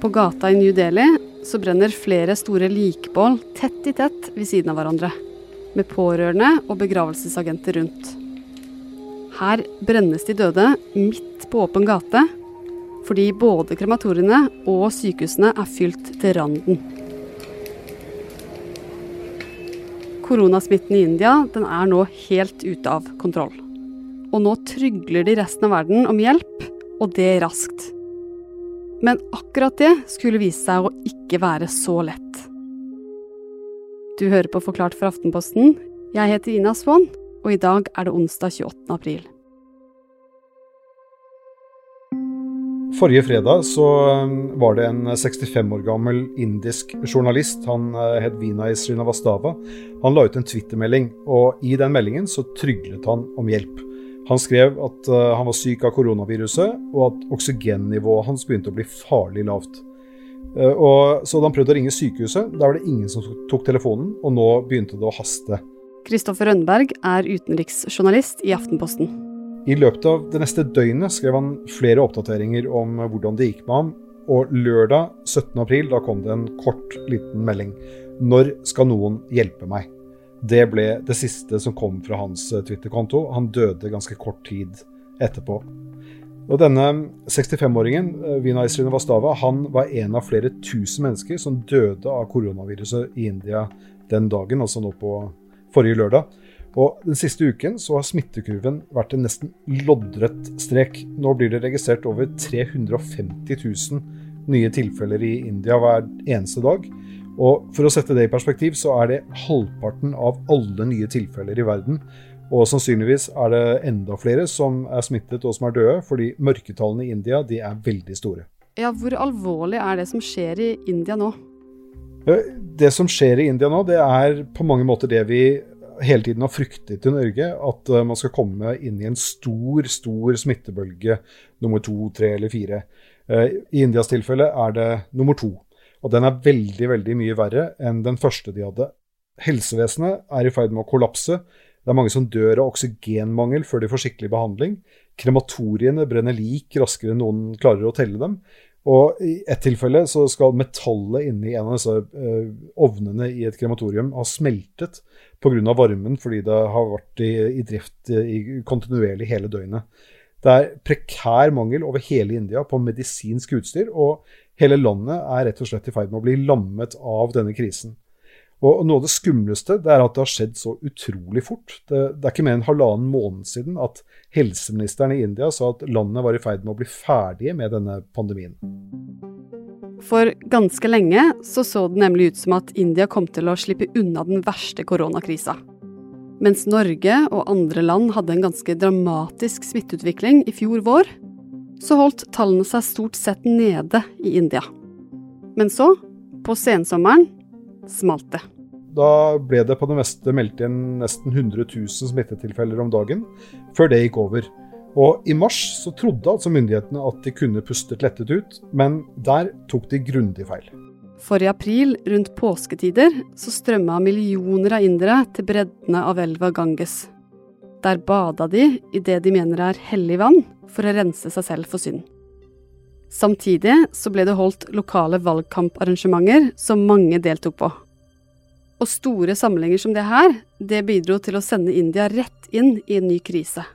På gata i New Delhi så brenner flere store likbål tett i tett ved siden av hverandre. Med pårørende og begravelsesagenter rundt. Her brennes de døde midt på åpen gate, fordi både krematoriene og sykehusene er fylt til randen. Koronasmitten i India den er nå helt ute av kontroll. Og nå trygler de resten av verden om hjelp, og det raskt. Men akkurat det skulle vise seg å ikke være så lett. Du hører på Forklart for Aftenposten. Jeg heter Ina Swann, og i dag er det onsdag 28. april. Forrige fredag så um, var det en 65 år gammel indisk journalist, han uh, het Vinay Srinavastava. Han la ut en twittermelding, og i den meldingen så tryglet han om hjelp. Han skrev at uh, han var syk av koronaviruset, og at oksygennivået hans begynte å bli farlig lavt. Uh, og Så da han prøvde å ringe sykehuset, Der var det ingen som tok telefonen, og nå begynte det å haste. Kristoffer Rønneberg er utenriksjournalist i Aftenposten. I løpet av det neste døgnet skrev han flere oppdateringer om hvordan det gikk med ham, og lørdag 17.4 da kom det en kort, liten melding. Når skal noen hjelpe meg? Det ble det siste som kom fra hans eh, Twitter-konto. Han døde ganske kort tid etterpå. Og denne 65-åringen, eh, Vinay Srinivastava, han var en av flere tusen mennesker som døde av koronaviruset i India den dagen, altså nå på forrige lørdag. Og Den siste uken så har smittekurven vært en nesten loddrett strek. Nå blir det registrert over 350 000 nye tilfeller i India hver eneste dag. Og For å sette det i perspektiv, så er det halvparten av alle nye tilfeller i verden. Og sannsynligvis er det enda flere som er smittet og som er døde, fordi mørketallene i India de er veldig store. Ja, Hvor alvorlig er det som skjer i India nå? Det som skjer i India nå, det er på mange måter det vi hele tiden har fryktet i Norge, at eh, man skal komme inn i en stor, stor smittebølge nummer to, tre eller fire. Eh, I Indias tilfelle er det nummer to. Og den er veldig, veldig mye verre enn den første de hadde. Helsevesenet er i ferd med å kollapse. Det er mange som dør av oksygenmangel før de får skikkelig behandling. Krematoriene brenner lik raskere enn noen klarer å telle dem. Og i ett tilfelle så skal metallet inni en av disse uh, ovnene i et krematorium ha smeltet pga. varmen, fordi det har vært i, i drift i, kontinuerlig hele døgnet. Det er prekær mangel over hele India på medisinsk utstyr, og Hele landet er rett og slett i ferd med å bli lammet av denne krisen. Og Noe av det skumleste det er at det har skjedd så utrolig fort. Det, det er ikke mer enn halvannen måned siden at helseministeren i India sa at landet var i ferd med å bli ferdige med denne pandemien. For ganske lenge så, så det nemlig ut som at India kom til å slippe unna den verste koronakrisa. Mens Norge og andre land hadde en ganske dramatisk smitteutvikling i fjor vår, så holdt tallene seg stort sett nede i India. Men så, på sensommeren, smalt det. Da ble det på det meste meldt inn nesten 100 000 smittetilfeller om dagen, før det gikk over. Og i mars så trodde altså myndighetene at de kunne pustet lettet ut, men der tok de grundig feil. For i april, rundt påsketider, så strømma millioner av indere til breddene av elva Ganges. Der bada de i det de mener er hellig vann, for å rense seg selv for synd. Samtidig så ble det holdt lokale valgkamparrangementer som mange deltok på. Og store samlinger som det her, det bidro til å sende India rett inn i en ny krise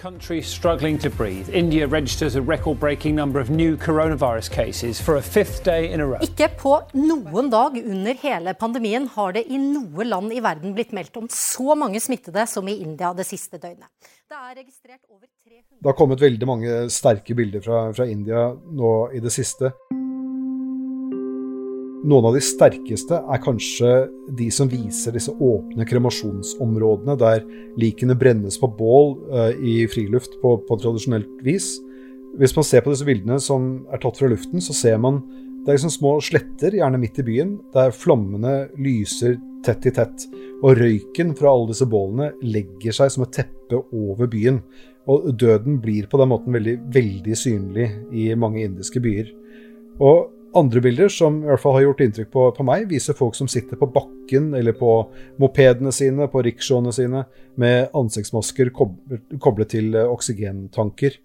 country struggling to breathe. India registers a record-breaking number of new coronavirus cases for a fifth day in a row. Ikke på noen dag under hele pandemien har det i noe land i verden blitt meldt om så mange smittede som i India det siste døgnet. Det er registrert over 300 Det har kommet veldig mange sterke bilder fra, fra India nå i det siste. Noen av de sterkeste er kanskje de som viser disse åpne kremasjonsområdene, der likene brennes på bål uh, i friluft på, på, tradisjonelt vis. Hvis man ser på disse bildene som er tatt fra luften, så ser man det er liksom små sletter, gjerne midt i byen, der flammene lyser tett i tett. Og røyken fra alle disse bålene legger seg som et teppe over byen. Og døden blir på den måten veldig, veldig synlig i mange indiske byer. Og andre bilder som i hvert fall har gjort inntrykk på, på, meg, viser folk som sitter på bakken eller på mopedene sine, på riksjåene sine, med ansiktsmasker koblet, koblet til eh, oksygentanker.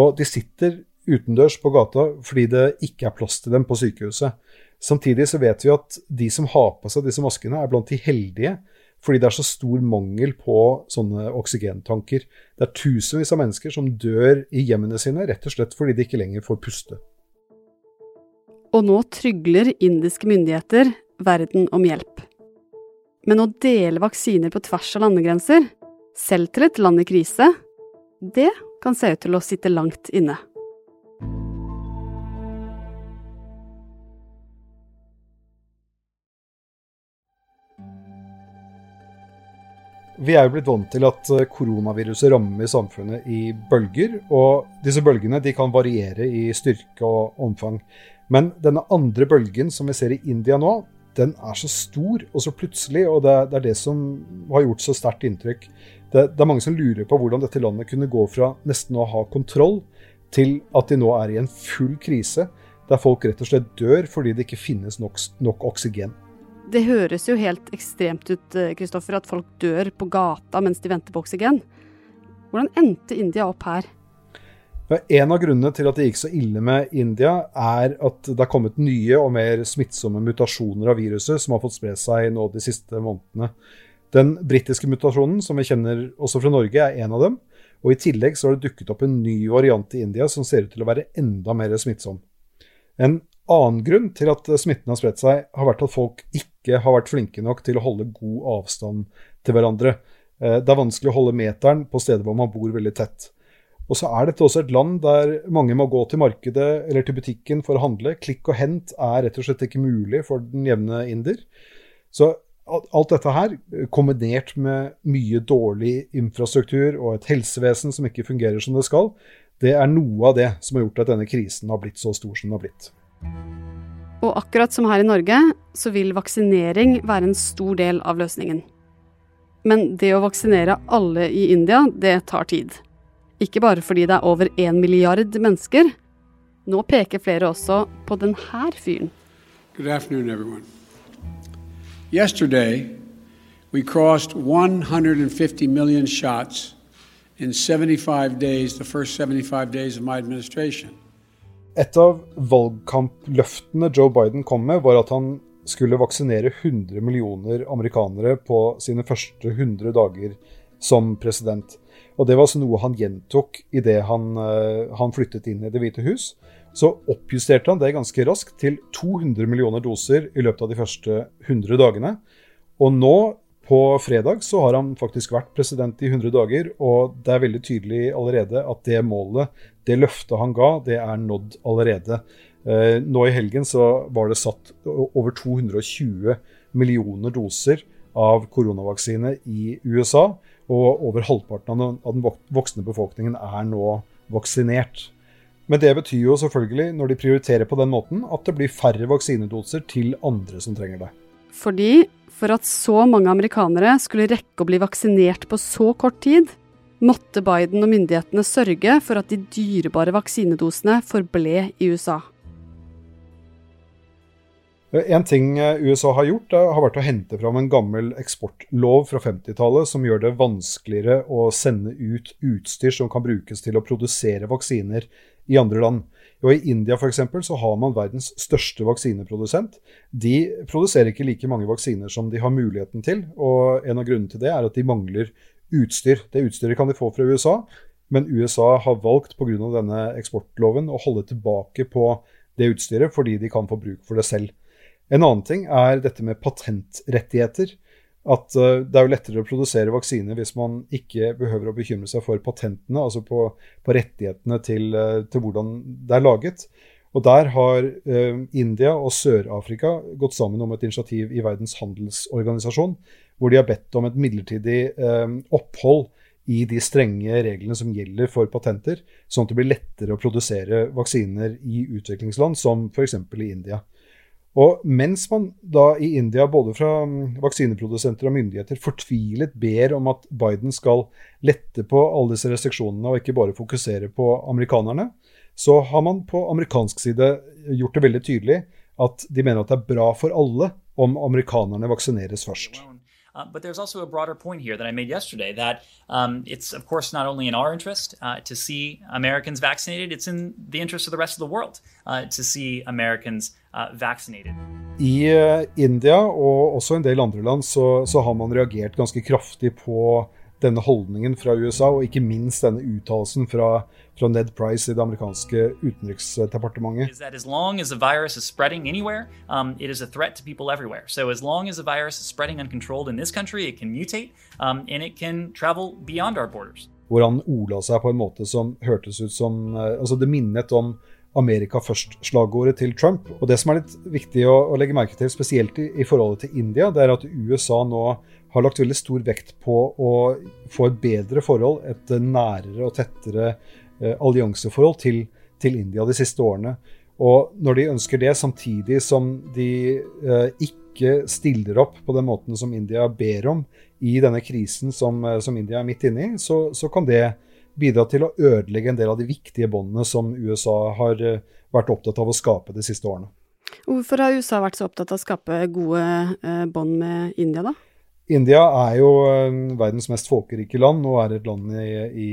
Og de sitter utendørs på gata fordi det ikke er plass til dem på sykehuset. Samtidig så vet vi at de som har på seg disse maskene, er blant de heldige. Fordi det er så stor mangel på sånne oksygentanker. Det er tusenvis av mennesker som dør i hjemmene sine rett og slett fordi de ikke lenger får puste. Og nå trygler indiske myndigheter verden om hjelp. Men å dele vaksiner på tvers av landegrenser, selv til et land i krise, det kan se ut til å sitte langt inne. Vi er jo blitt vant til at eh, koronaviruset rammer samfunnet i bølger. Og disse bølgene kan variere i styrke og omfang. Men denne andre bølgen som vi ser i India nå, den er så stor og så plutselig, og det det, er det som har gjort så sterkt inntrykk. Det, det, er mange som lurer på hvordan dette landet kunne gå fra nesten å ha kontroll, til at de nå er i en full krise, der folk rett og slett dør fordi det ikke finnes nok, nok oksygen. Det høres jo helt ekstremt ut Kristoffer, at folk dør på gata mens de venter på oksygen. Hvordan endte India opp her? En av grunnene til at det gikk så ille med India, er at det er kommet nye og mer smittsomme mutasjoner av viruset som har fått spre seg nå de siste månedene. Den britiske mutasjonen, som vi kjenner også fra Norge, er en av dem. Og I tillegg så har det dukket opp en ny variant i India som ser ut til å være enda mer smittsom. En annen grunn til at smitten har spredt seg, har vært at folk ikke har vært flinke nok til å holde god avstand til hverandre. Eh, det er vanskelig å holde meteren på steder hvor man bor veldig tett. Og så er dette også et land der mange må gå til markedet eller til butikken for å handle. Klikk og hent er rett og slett ikke mulig for den jevne inder. Så alt dette her, kombinert med mye dårlig infrastruktur og et helsevesen som ikke fungerer som det skal, det er noe av det som har gjort at denne krisen har blitt så stor som den har blitt. Og akkurat som her i Norge, så vil vaksinering være en stor del av løsningen. Men det å vaksinere alle i India, det tar tid. Ikke bare fordi det er over én milliard mennesker. Nå peker flere også på denne fyren. Good afternoon, everyone. Yesterday, we crossed 150 million shots in 75 days, the first 75 days of my administration. Et av valgkampløftene Joe Biden kom med, var at han skulle vaksinere 100 millioner amerikanere på sine første 100 dager som president. Og det var altså noe han gjentok idet han, uh, han flyttet inn i Det hvite hus. Så oppjusterte han det ganske raskt til 200 millioner doser i løpet av de første 100 dagene. Og nå, på fredag, så har han faktisk vært president i 100 dager, og det er veldig tydelig allerede at det målet, det løftet han ga, det er nådd allerede. Uh, nå i helgen så var det satt over 220 millioner doser av koronavaksine i USA. Og over halvparten av den voksne befolkningen er nå vaksinert. Men det betyr jo selvfølgelig, når de prioriterer på den måten, at det blir færre vaksinedoser til andre som trenger det. Fordi for at så mange amerikanere skulle rekke å bli vaksinert på så kort tid, måtte Biden og myndighetene sørge for at de dyrebare vaksinedosene forble i USA. En ting eh, USA har gjort, har vært å hente fram en gammel eksportlov fra 50-tallet som gjør det vanskeligere å sende ut utstyr som kan brukes til å produsere vaksiner i andre land. Og I India for eksempel, så har man verdens største vaksineprodusent. De produserer ikke like mange vaksiner som de har muligheten til. og En av grunnene til det er at de mangler utstyr. Det utstyret kan de få fra USA, men USA har valgt pga. denne eksportloven å holde tilbake på det utstyret fordi de kan få bruk for det selv. En annen ting er dette med patentrettigheter. At uh, det er jo lettere å produsere vaksiner hvis man ikke behøver å bekymre seg for patentene, altså på, på rettighetene til, uh, til, hvordan det er laget. Og der har uh, India og Sør-Afrika gått sammen om et initiativ i Verdens handelsorganisasjon, hvor de har bedt om et midlertidig opphold i de strenge reglene som gjelder for patenter, sånn at det blir lettere å produsere vaksiner i utviklingsland, som f.eks. i India. Og mens man da i India, både fra mm, vaksineprodusenter og myndigheter, fortvilet ber om at Biden skal lette på alle disse restriksjonene og ikke bare fokusere på amerikanerne, så har man på amerikansk side gjort det veldig tydelig at de mener at det er bra for alle om amerikanerne vaksineres først. Uh, but there's also a broader point here that I made yesterday that um, it's, of course, not only in our interest uh, to see Americans vaccinated, it's in the interest of the rest of the world uh, to see Americans uh, vaccinated. I uh, India og også en del andre land så, så har man reagert ganske kraftig på denne holdningen fra USA, og ikke minst denne uttalelsen fra, fra, Ned Price i det amerikanske utenriksdepartementet. As long as the virus is spreading anywhere, um, it is a threat to people everywhere. So as long as the virus is spreading uncontrolled in this country, it can mutate, um, and it can travel beyond our borders. Hvor han ola seg på en måte som hørtes ut som eh, Altså, det minnet om Amerika først-slagordet til Trump. Og Det som er litt viktig å, å legge merke til, spesielt i, i, forholdet til India, det er at USA nå har lagt veldig stor vekt på å få et bedre forhold, et nærere og tettere eh, allianseforhold til, til, India de siste årene. Og når de ønsker det, samtidig som de eh, ikke stiller opp på den måten som India ber om i denne krisen som, eh, som India er midt inne i, så, så kan det bidra til å ødelegge en del av de viktige båndene som USA har eh, vært opptatt av å skape de siste årene. Hvorfor har USA vært så opptatt av å skape gode eh, bånd med India, da? India er jo eh, verdens mest folkerike land og er et land i, i,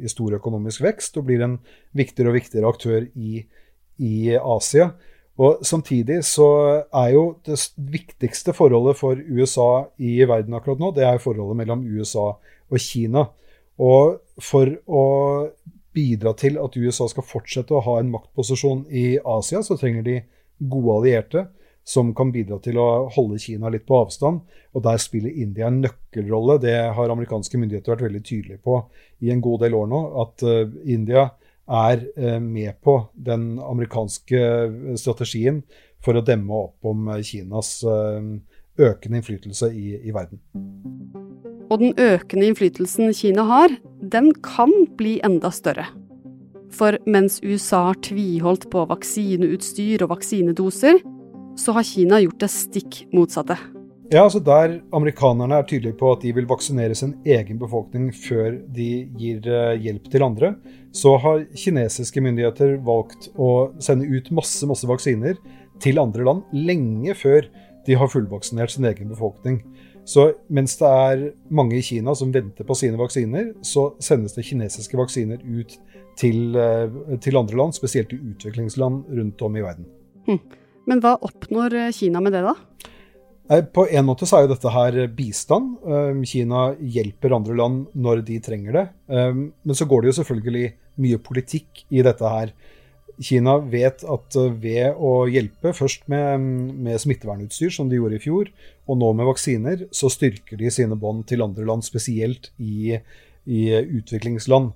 i, stor økonomisk vekst og blir en viktigere og viktigere aktør i, i, Asia. Og Samtidig så er jo det viktigste forholdet for USA i verden akkurat nå, det er forholdet mellom USA og Kina. Og for å bidra til at USA skal fortsette å ha en maktposisjon i Asia, så trenger de gode allierte som kan bidra til å holde Kina litt på avstand. Og der spiller India en nøkkelrolle. Det har amerikanske myndigheter vært veldig tydelige på i en god del år nå. At uh, India er uh, med på den amerikanske strategien for å demme opp om Kinas økende innflytelse i, i verden. Og den økende innflytelsen Kina har, den kan bli enda større. For mens USA har tviholdt på vaksineutstyr og vaksinedoser, så har Kina gjort det stikk motsatte. Ja, altså Der amerikanerne er tydelige på at de vil vaksinere sin egen befolkning før de gir eh, hjelp til andre, så har kinesiske myndigheter valgt å sende ut masse, masse vaksiner til andre land lenge før de har fullvaksinert sin egen befolkning. Så mens det er mange i Kina som venter på sine vaksiner, så sendes det kinesiske vaksiner ut til, eh, til andre land, spesielt i utviklingsland rundt om i verden. Hm. Men hva oppnår eh, Kina med det, da? På en måte så er jo dette her bistand. Eh, Kina hjelper andre land når de trenger det. Men så går det jo selvfølgelig mye politikk i dette her. Kina vet at eh, ved å hjelpe, først med, med, smittevernutstyr, som de gjorde i fjor, og nå med vaksiner, så styrker de sine bånd til andre land, spesielt i, i utviklingsland.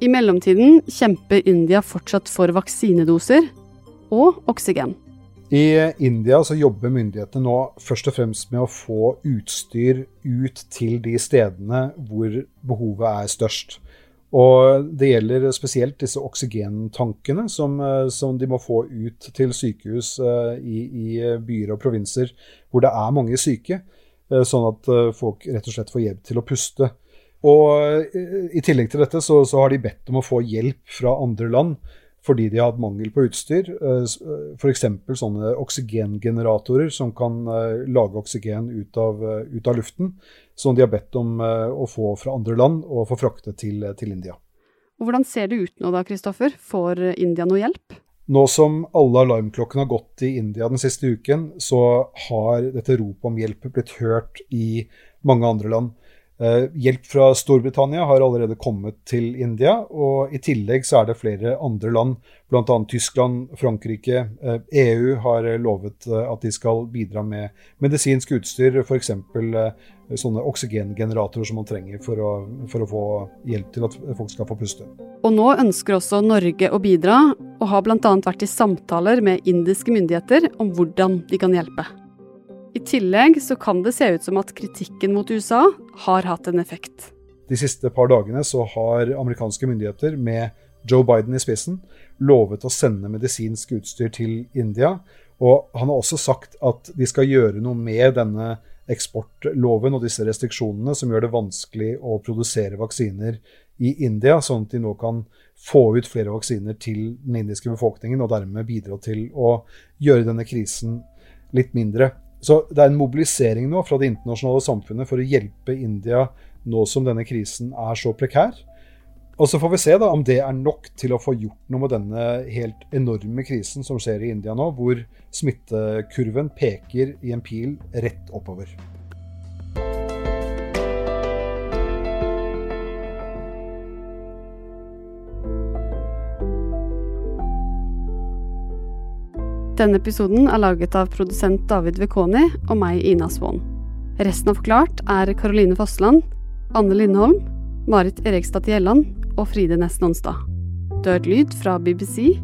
I mellomtiden kjemper India fortsatt for vaksinedoser og oksygen. I India så jobber myndighetene nå først og fremst med å få utstyr ut til de stedene hvor behovet er størst. Og det gjelder spesielt disse oksygentankene som, eh, som de må få ut til sykehus uh, i, i, byer og provinser hvor det er mange syke, uh, sånn at folk rett og slett får hjelp til å puste. Og I tillegg til dette så, så har de bedt om å få hjelp fra andre land fordi de har hatt mangel på utstyr. Eh, eh, F.eks. sånne oksygengeneratorer som kan eh, lage oksygen ut av, ut av, luften. Som de har bedt om å få fra andre land og få fraktet til, til India. Og hvordan ser det ut nå da, Kristoffer? Får India noe hjelp? Nå som alle alarmklokkene har gått i India den siste uken, så har dette ropet om hjelp blitt hørt i mange andre land. Eh, hjelp fra Storbritannia har allerede kommet til India, og i tillegg så er det flere andre land, bl.a. Tyskland, Frankrike, EU eh, e har lovet eh, at de skal bidra med medisinsk utstyr, f.eks. sånne oksygengeneratorer som man trenger for å, for å, få hjelp til at folk skal få puste. Og nå ønsker også Norge å bidra, og har bl.a. vært i samtaler med indiske myndigheter om hvordan de kan hjelpe. I tillegg så kan det se ut som at kritikken mot USA har hatt en effekt. De siste par dagene så har amerikanske myndigheter med Joe Biden i spissen lovet å sende medisinsk utstyr til India. Og han har også sagt at de skal gjøre noe med denne eksportloven og disse restriksjonene som gjør det vanskelig å produsere vaksiner i India, sånn at de nå kan få ut flere vaksiner til den indiske befolkningen og dermed bidra til å gjøre denne krisen litt mindre. Så det er en mobilisering nå fra det internasjonale samfunnet for å hjelpe India nå som denne krisen er så prekær. Og så får vi se da om det er nok til å få gjort noe med denne helt enorme krisen som skjer i India nå, hvor smittekurven peker i en pil rett oppover. Denne episoden er laget av produsent David Vekoni og meg, Ina Svaan. Resten av Forklart er Caroline Fossland, Anne Lindholm, Marit Erikstad Gjelland og Fride Næss Nonstad. Død lyd fra BBC,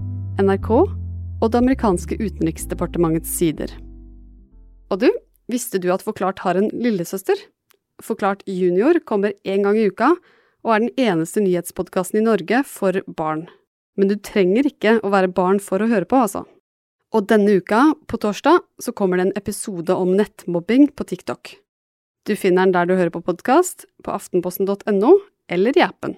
NRK og det amerikanske utenriksdepartementets sider. Og du, visste du at Forklart har en lillesøster? Forklart junior kommer én gang i uka og er den eneste nyhetspodkasten i Norge for barn. Men du trenger ikke å være barn for å høre på, altså. Og denne uka, på torsdag, så kommer det en episode om nettmobbing på TikTok. Du finner den der du hører på podkast, på aftenposten.no eller i appen.